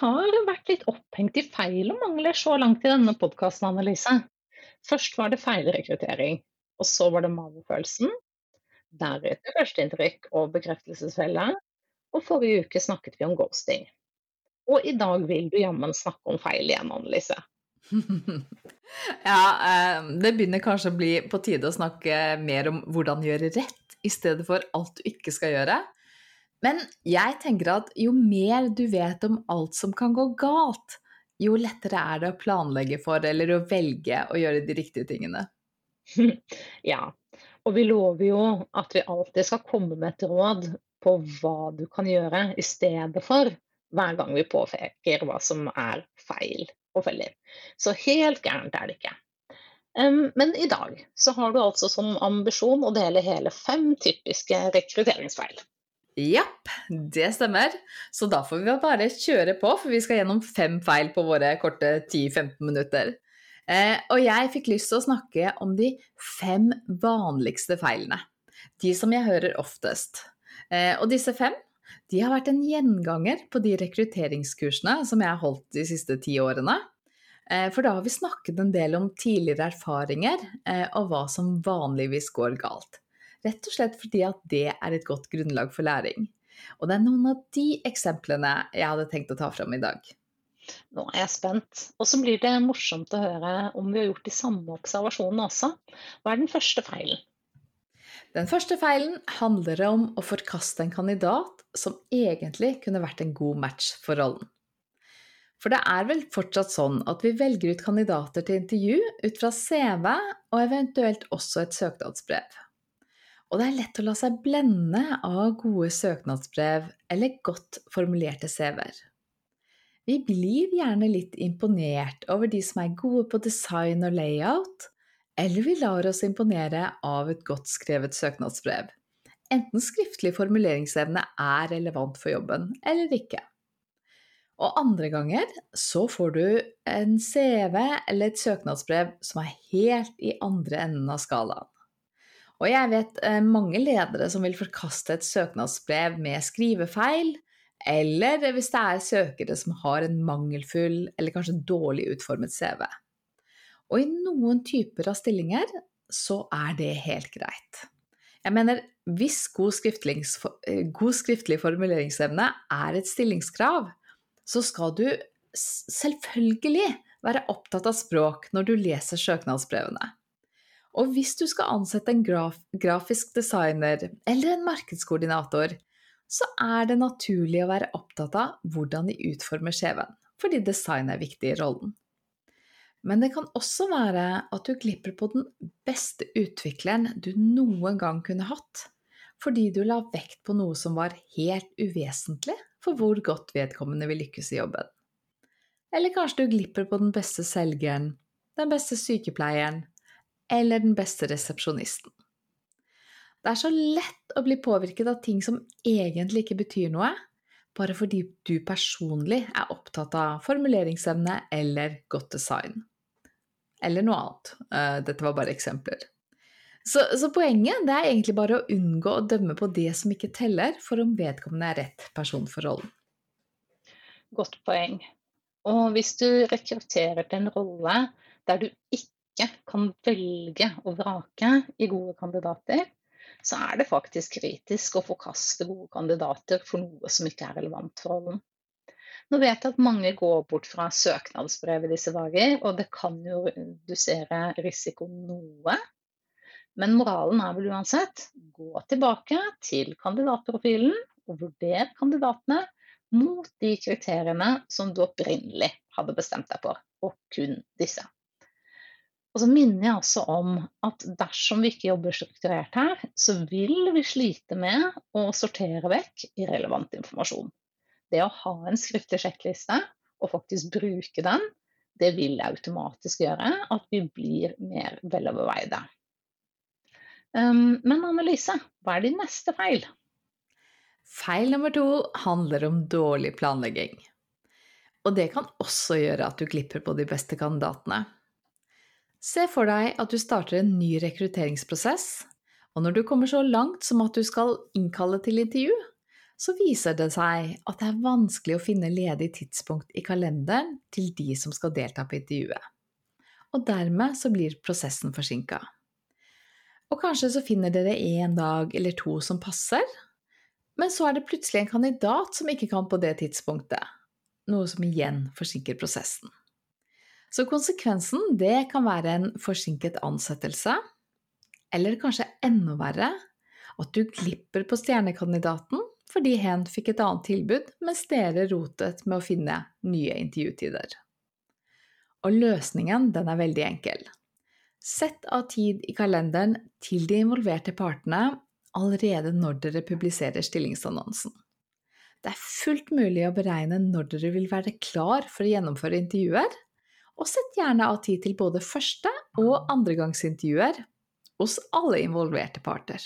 Har vært litt opphengt i feil og mangler så langt i denne podkasten, Annelise. Først var det feilrekruttering, og så var det magefølelsen. Deretter førsteinntrykk og bekreftelsesfelle, og forrige uke snakket vi om ghosting. Og i dag vil du jammen snakke om feil igjen, Annelise. ja, eh, det begynner kanskje å bli på tide å snakke mer om hvordan gjøre rett, i stedet for alt du ikke skal gjøre. Men jeg tenker at jo mer du vet om alt som kan gå galt, jo lettere er det å planlegge for eller å velge å gjøre de riktige tingene. Ja, og vi lover jo at vi alltid skal komme med et råd på hva du kan gjøre i stedet for hver gang vi påpeker hva som er feil og feller. Så helt gærent er det ikke. Men i dag så har du altså som ambisjon å dele hele fem typiske rekrutteringsfeil. Japp, det stemmer. Så da får vi bare kjøre på, for vi skal gjennom fem feil på våre korte 10-15 minutter. Eh, og jeg fikk lyst til å snakke om de fem vanligste feilene. De som jeg hører oftest. Eh, og disse fem de har vært en gjenganger på de rekrutteringskursene som jeg har holdt de siste ti årene. Eh, for da har vi snakket en del om tidligere erfaringer eh, og hva som vanligvis går galt. Rett og slett fordi at det er et godt grunnlag for læring. Og det er noen av de eksemplene jeg hadde tenkt å ta fram i dag. Nå er jeg spent. Og så blir det morsomt å høre om vi har gjort de samme observasjonene også. Hva er den første feilen? Den første feilen handler om å forkaste en kandidat som egentlig kunne vært en god match for rollen. For det er vel fortsatt sånn at vi velger ut kandidater til intervju ut fra CV og eventuelt også et søknadsbrev. Og det er lett å la seg blende av gode søknadsbrev eller godt formulerte CV-er. Vi blir gjerne litt imponert over de som er gode på design og layout, eller vi lar oss imponere av et godt skrevet søknadsbrev. Enten skriftlig formuleringsevne er relevant for jobben, eller ikke. Og andre ganger så får du en CV eller et søknadsbrev som er helt i andre enden av skalaen. Og jeg vet eh, mange ledere som vil forkaste et søknadsbrev med skrivefeil, eller hvis det er søkere som har en mangelfull eller kanskje dårlig utformet CV. Og i noen typer av stillinger så er det helt greit. Jeg mener, hvis god eh, god skriftlig formuleringsevne er et stillingskrav, så skal du selvfølgelig være opptatt av språk når du leser søknadsbrevene. Og hvis du skal ansette en graf grafisk designer eller en markedskoordinator, så er det naturlig å være opptatt av hvordan de utformer CV-en, fordi design er viktig i rollen. Men det kan også være at du glipper på den beste utvikleren du noen gang kunne hatt, fordi du la vekt på noe som var helt uvesentlig for hvor godt vedkommende vil lykkes i jobben. Eller kanskje du glipper på den beste selgeren, den beste sykepleieren eller den beste resepsjonisten. Det er så lett å bli påvirket av ting som egentlig ikke betyr noe, bare fordi du personlig er opptatt av formuleringsevne eller godt design eller noe annet. Eh, dette var bare eksempler. Så, så, poenget er egentlig bare å unngå å dømme på det som ikke teller, for om vedkommende er rett person for rollen. Godt poeng. Og hvis du rekrutterer til en rolle der du ikke kan velge og vrake i gode kandidater, så er det faktisk kritisk å forkaste gode kandidater for noe som ikke er relevant for rollen. Nå vet jeg at mange går bort fra søknadsbrev i disse dager, og det kan jo redusere risikoen noe. Men moralen er vel uansett gå tilbake til kandidatprofilen og vurder kandidatene mot de kriteriene som du opprinnelig hadde bestemt deg for, og kun disse. Og så minner jeg også om at dersom vi ikke jobber strukturert her, så vil vi slite med å sortere vekk irrelevant informasjon. Det å ha en skriftlig sjekkliste og faktisk bruke den, det vil automatisk gjøre at vi blir mer veloverveide. Um, men Annelise, hva er din neste feil? Feil nummer to handler om dårlig planlegging. Og det kan også gjøre at du glipper på de beste kandidatene. Se for deg at du starter en ny rekrutteringsprosess, og når du kommer så langt som at du skal innkalle til intervju, så viser det seg at det er vanskelig å finne ledig tidspunkt i kalenderen til de som skal delta på intervjuet. Og dermed så blir prosessen forsinka. Og kanskje så finner dere én dag eller to som passer, men så er det plutselig en kandidat som ikke kan på det tidspunktet, noe som igjen forsinker prosessen. Så konsekvensen det kan være en forsinket ansettelse, eller kanskje enda verre, at du glipper på stjernekandidaten fordi hen fikk et annet tilbud, mens dere rotet med å finne nye intervjutider. Og løsningen den er veldig enkel. Sett av tid i kalenderen til de involverte partene allerede når dere publiserer stillingsannonsen. Det er fullt mulig å beregne når dere vil være klar for å gjennomføre intervjuer, og sett gjerne av tid til både første- og andregangsintervjuer hos alle involverte parter.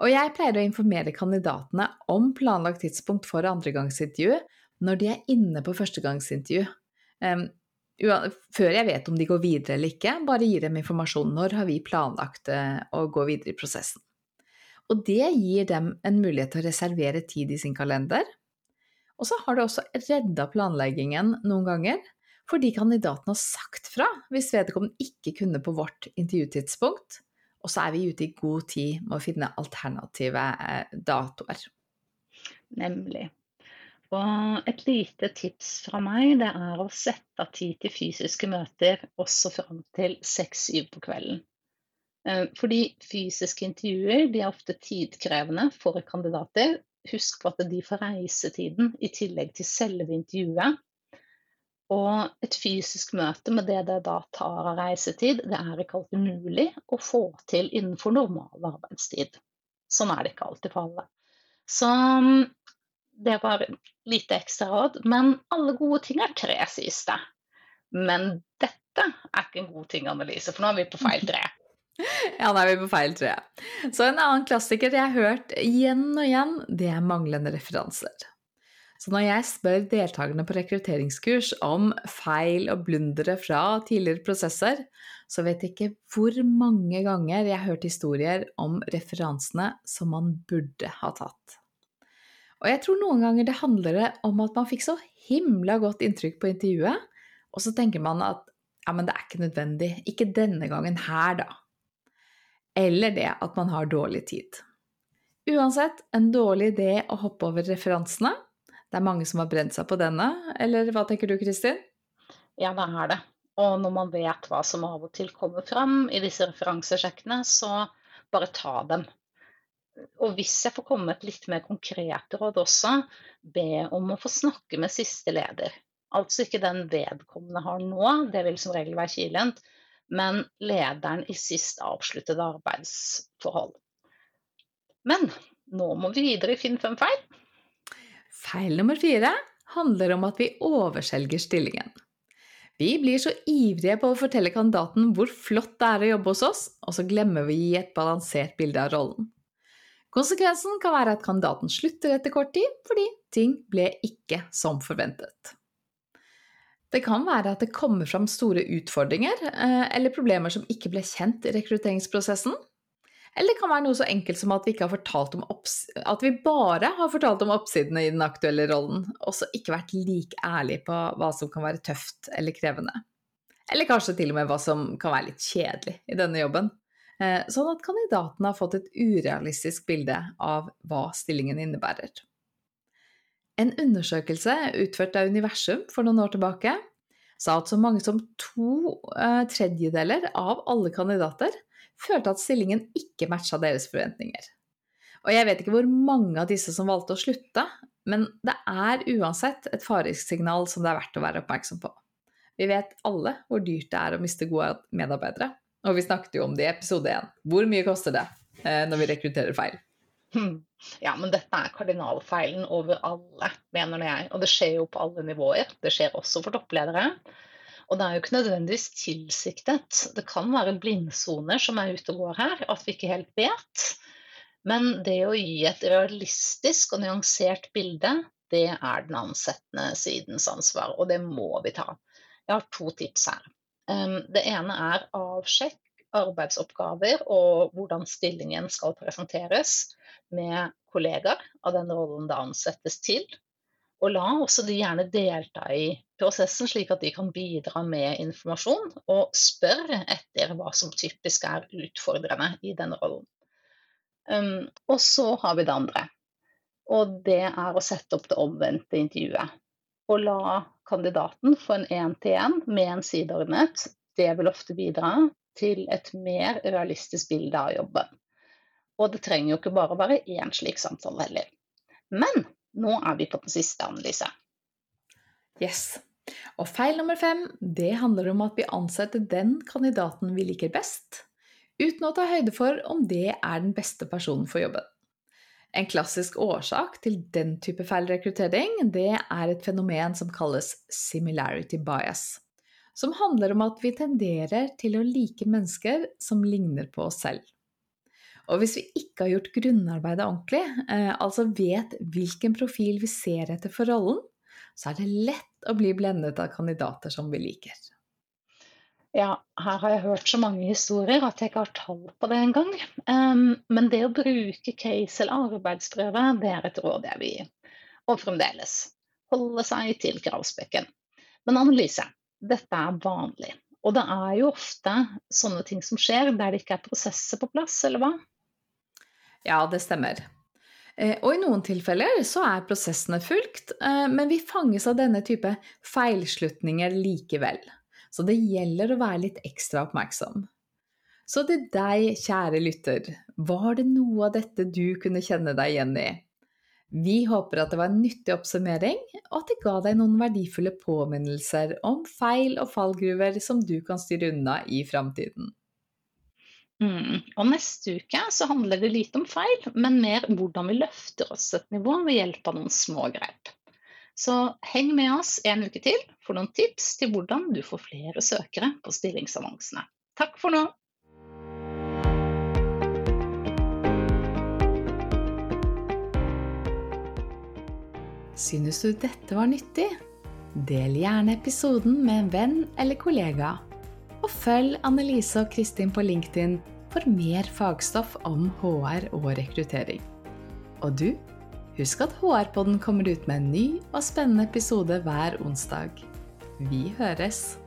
Og jeg pleier å informere kandidatene om planlagt tidspunkt for andregangsintervju når de er inne på førstegangsintervju. Um, før jeg vet om de går videre eller ikke, bare gir dem informasjon når har vi planlagt uh, å gå videre i prosessen. Og det gir dem en mulighet til å reservere tid i sin kalender. Og så har det også redda planleggingen noen ganger fordi kandidaten har sagt fra hvis vedkommende ikke kunne på vårt intervjutidspunkt, og så er vi ute i god tid med å finne alternative eh, datoer. Nemlig. Og et lite tips fra meg det er å sette tid til fysiske møter også fram til seks-syv på kvelden. Eh, fordi fysiske intervjuer de er ofte tidkrevende for kandidater. Husk på at de får reisetiden i tillegg til selve intervjuet. Og et fysisk møte med det det da tar av reisetid, det er ikke alltid mulig å få til innenfor normal arbeidstid. Sånn er det ikke alltid for alle. Så mm, det var lite ekstra råd. Men alle gode ting er tre, sies det. Men dette er ikke en god ting, Annelise, for nå er vi på feil tre. Ja, nå er vi på feil tre. Så en annen klassiker jeg har hørt igjen og igjen, det er manglende referanser. Så når jeg spør deltakerne på rekrutteringskurs om feil og blundere fra tidligere prosesser, så vet jeg ikke hvor mange ganger jeg har hørt historier om referansene som man burde ha tatt. Og jeg tror noen ganger det handler om at man fikk så himla godt inntrykk på intervjuet, og så tenker man at ja, men det er ikke nødvendig, ikke denne gangen her, da. Eller det at man har dårlig tid. Uansett en dårlig idé å hoppe over referansene, det er mange som har brent seg på denne, eller hva tenker du Kristin? Ja, det er det. Og når man vet hva som av og til kommer fram i disse referansesjekkene, så bare ta dem. Og hvis jeg får komme et litt mer konkret råd også, be om å få snakke med siste leder. Altså ikke den vedkommende har nå, det vil som regel være kilent, men lederen i sist avsluttede arbeidsforhold. Men nå må vi videre i Finn fem feil. Feil nummer fire handler om at vi overselger stillingen. Vi blir så ivrige på å fortelle kandidaten hvor flott det er å jobbe hos oss, og så glemmer vi å gi et balansert bilde av rollen. Konsekvensen kan være at kandidaten slutter etter kort tid fordi ting ble ikke som forventet. Det kan være at det kommer fram store utfordringer eh, eller problemer som ikke ble kjent i rekrutteringsprosessen, eller det kan være noe så enkelt som at vi, at vi bare har fortalt om oppsidene i den aktuelle rollen, og så ikke vært like ærlige på hva som kan være tøft eller krevende. Eller kanskje til og med hva som kan være litt kjedelig i denne jobben. Eh, sånn at kandidatene har fått et urealistisk bilde av hva stillingen innebærer. En undersøkelse utført av Universum for noen år tilbake sa at så mange som to eh, tredjedeler av alle kandidater følte at stillingen ikke matcha deres forventninger. Og jeg vet ikke hvor mange av disse som valgte å slutte, men det er uansett et faresignal som det er verdt å være oppmerksom på. Vi vet alle hvor dyrt det er å miste gode medarbeidere. Og vi snakket jo om det i episode én. Hvor mye koster det eh, når vi rekrutterer feil? Hmm. Ja, men dette er kardinalfeilen over alle, mener jeg. Og det skjer jo på alle nivåer. Det skjer også for toppledere. Og det er jo ikke nødvendigvis tilsiktet. Det kan være blindsoner som er ute og går her, at vi ikke helt vet. Men det å gi et realistisk og nyansert bilde, det er den ansettende sidens ansvar, og det må vi ta. Jeg har to tips her. Det ene er avsjekk arbeidsoppgaver og hvordan stillingen skal presenteres med kollegaer av den rollen det ansettes til. Og la også de gjerne delta i prosessen, slik at de kan bidra med informasjon, og spørre etter hva som typisk er utfordrende i denne rollen. Um, og så har vi det andre, og det er å sette opp det omvendte intervjuet. Og la kandidaten få en én-til-én med en sideordnet. Det vil ofte bidra til et mer realistisk bilde av jobben. Og det trenger jo ikke bare å være én slik samtale heller. Men nå er vi på den siste, Annelise. Yes. Og feil nummer fem, det handler om at vi ansetter den kandidaten vi liker best, uten å ta høyde for om det er den beste personen for jobben. En klassisk årsak til den type feil rekruttering, er et fenomen som kalles similarity bias. Som handler om at vi tenderer til å like mennesker som ligner på oss selv. Og hvis vi ikke har gjort grunnarbeidet ordentlig, eh, altså vet hvilken profil vi ser etter for rollen, så er det lett å bli blendet av kandidater som vi liker. Ja, her har jeg hørt så mange historier at jeg ikke har tall på det engang. Um, men det å bruke case eller arbeidsprøve, det er et råd jeg vil gi. Og fremdeles holde seg til kravspekken. Men Annelise, dette er vanlig. Og det er jo ofte sånne ting som skjer der det ikke er prosesser på plass, eller hva? Ja, det stemmer. Eh, og i noen tilfeller så er prosessene fulgt, eh, men vi fanges av denne type feilslutninger likevel så det gjelder å være litt ekstra oppmerksom. Så til deg, kjære lytter, var det noe av dette du kunne kjenne deg igjen i? Vi håper at det var en nyttig oppsummering, og at det ga deg noen verdifulle påminnelser om feil og fallgruver som du kan styre unna i framtiden. Mm. Og neste uke så handler det lite om feil, men mer hvordan vi løfter oss et nivå ved hjelp av noen små grep. Så heng med oss en uke til for noen tips til hvordan du får flere søkere på stillingsannonsene. Takk for nå! Synes du dette var nyttig? Del gjerne episoden med en venn eller kollega. Og følg Annelise og Kristin på LinkedIn for mer fagstoff om HR og rekruttering. Og du? Husk at HR-podden kommer ut med en ny og spennende episode hver onsdag. Vi høres!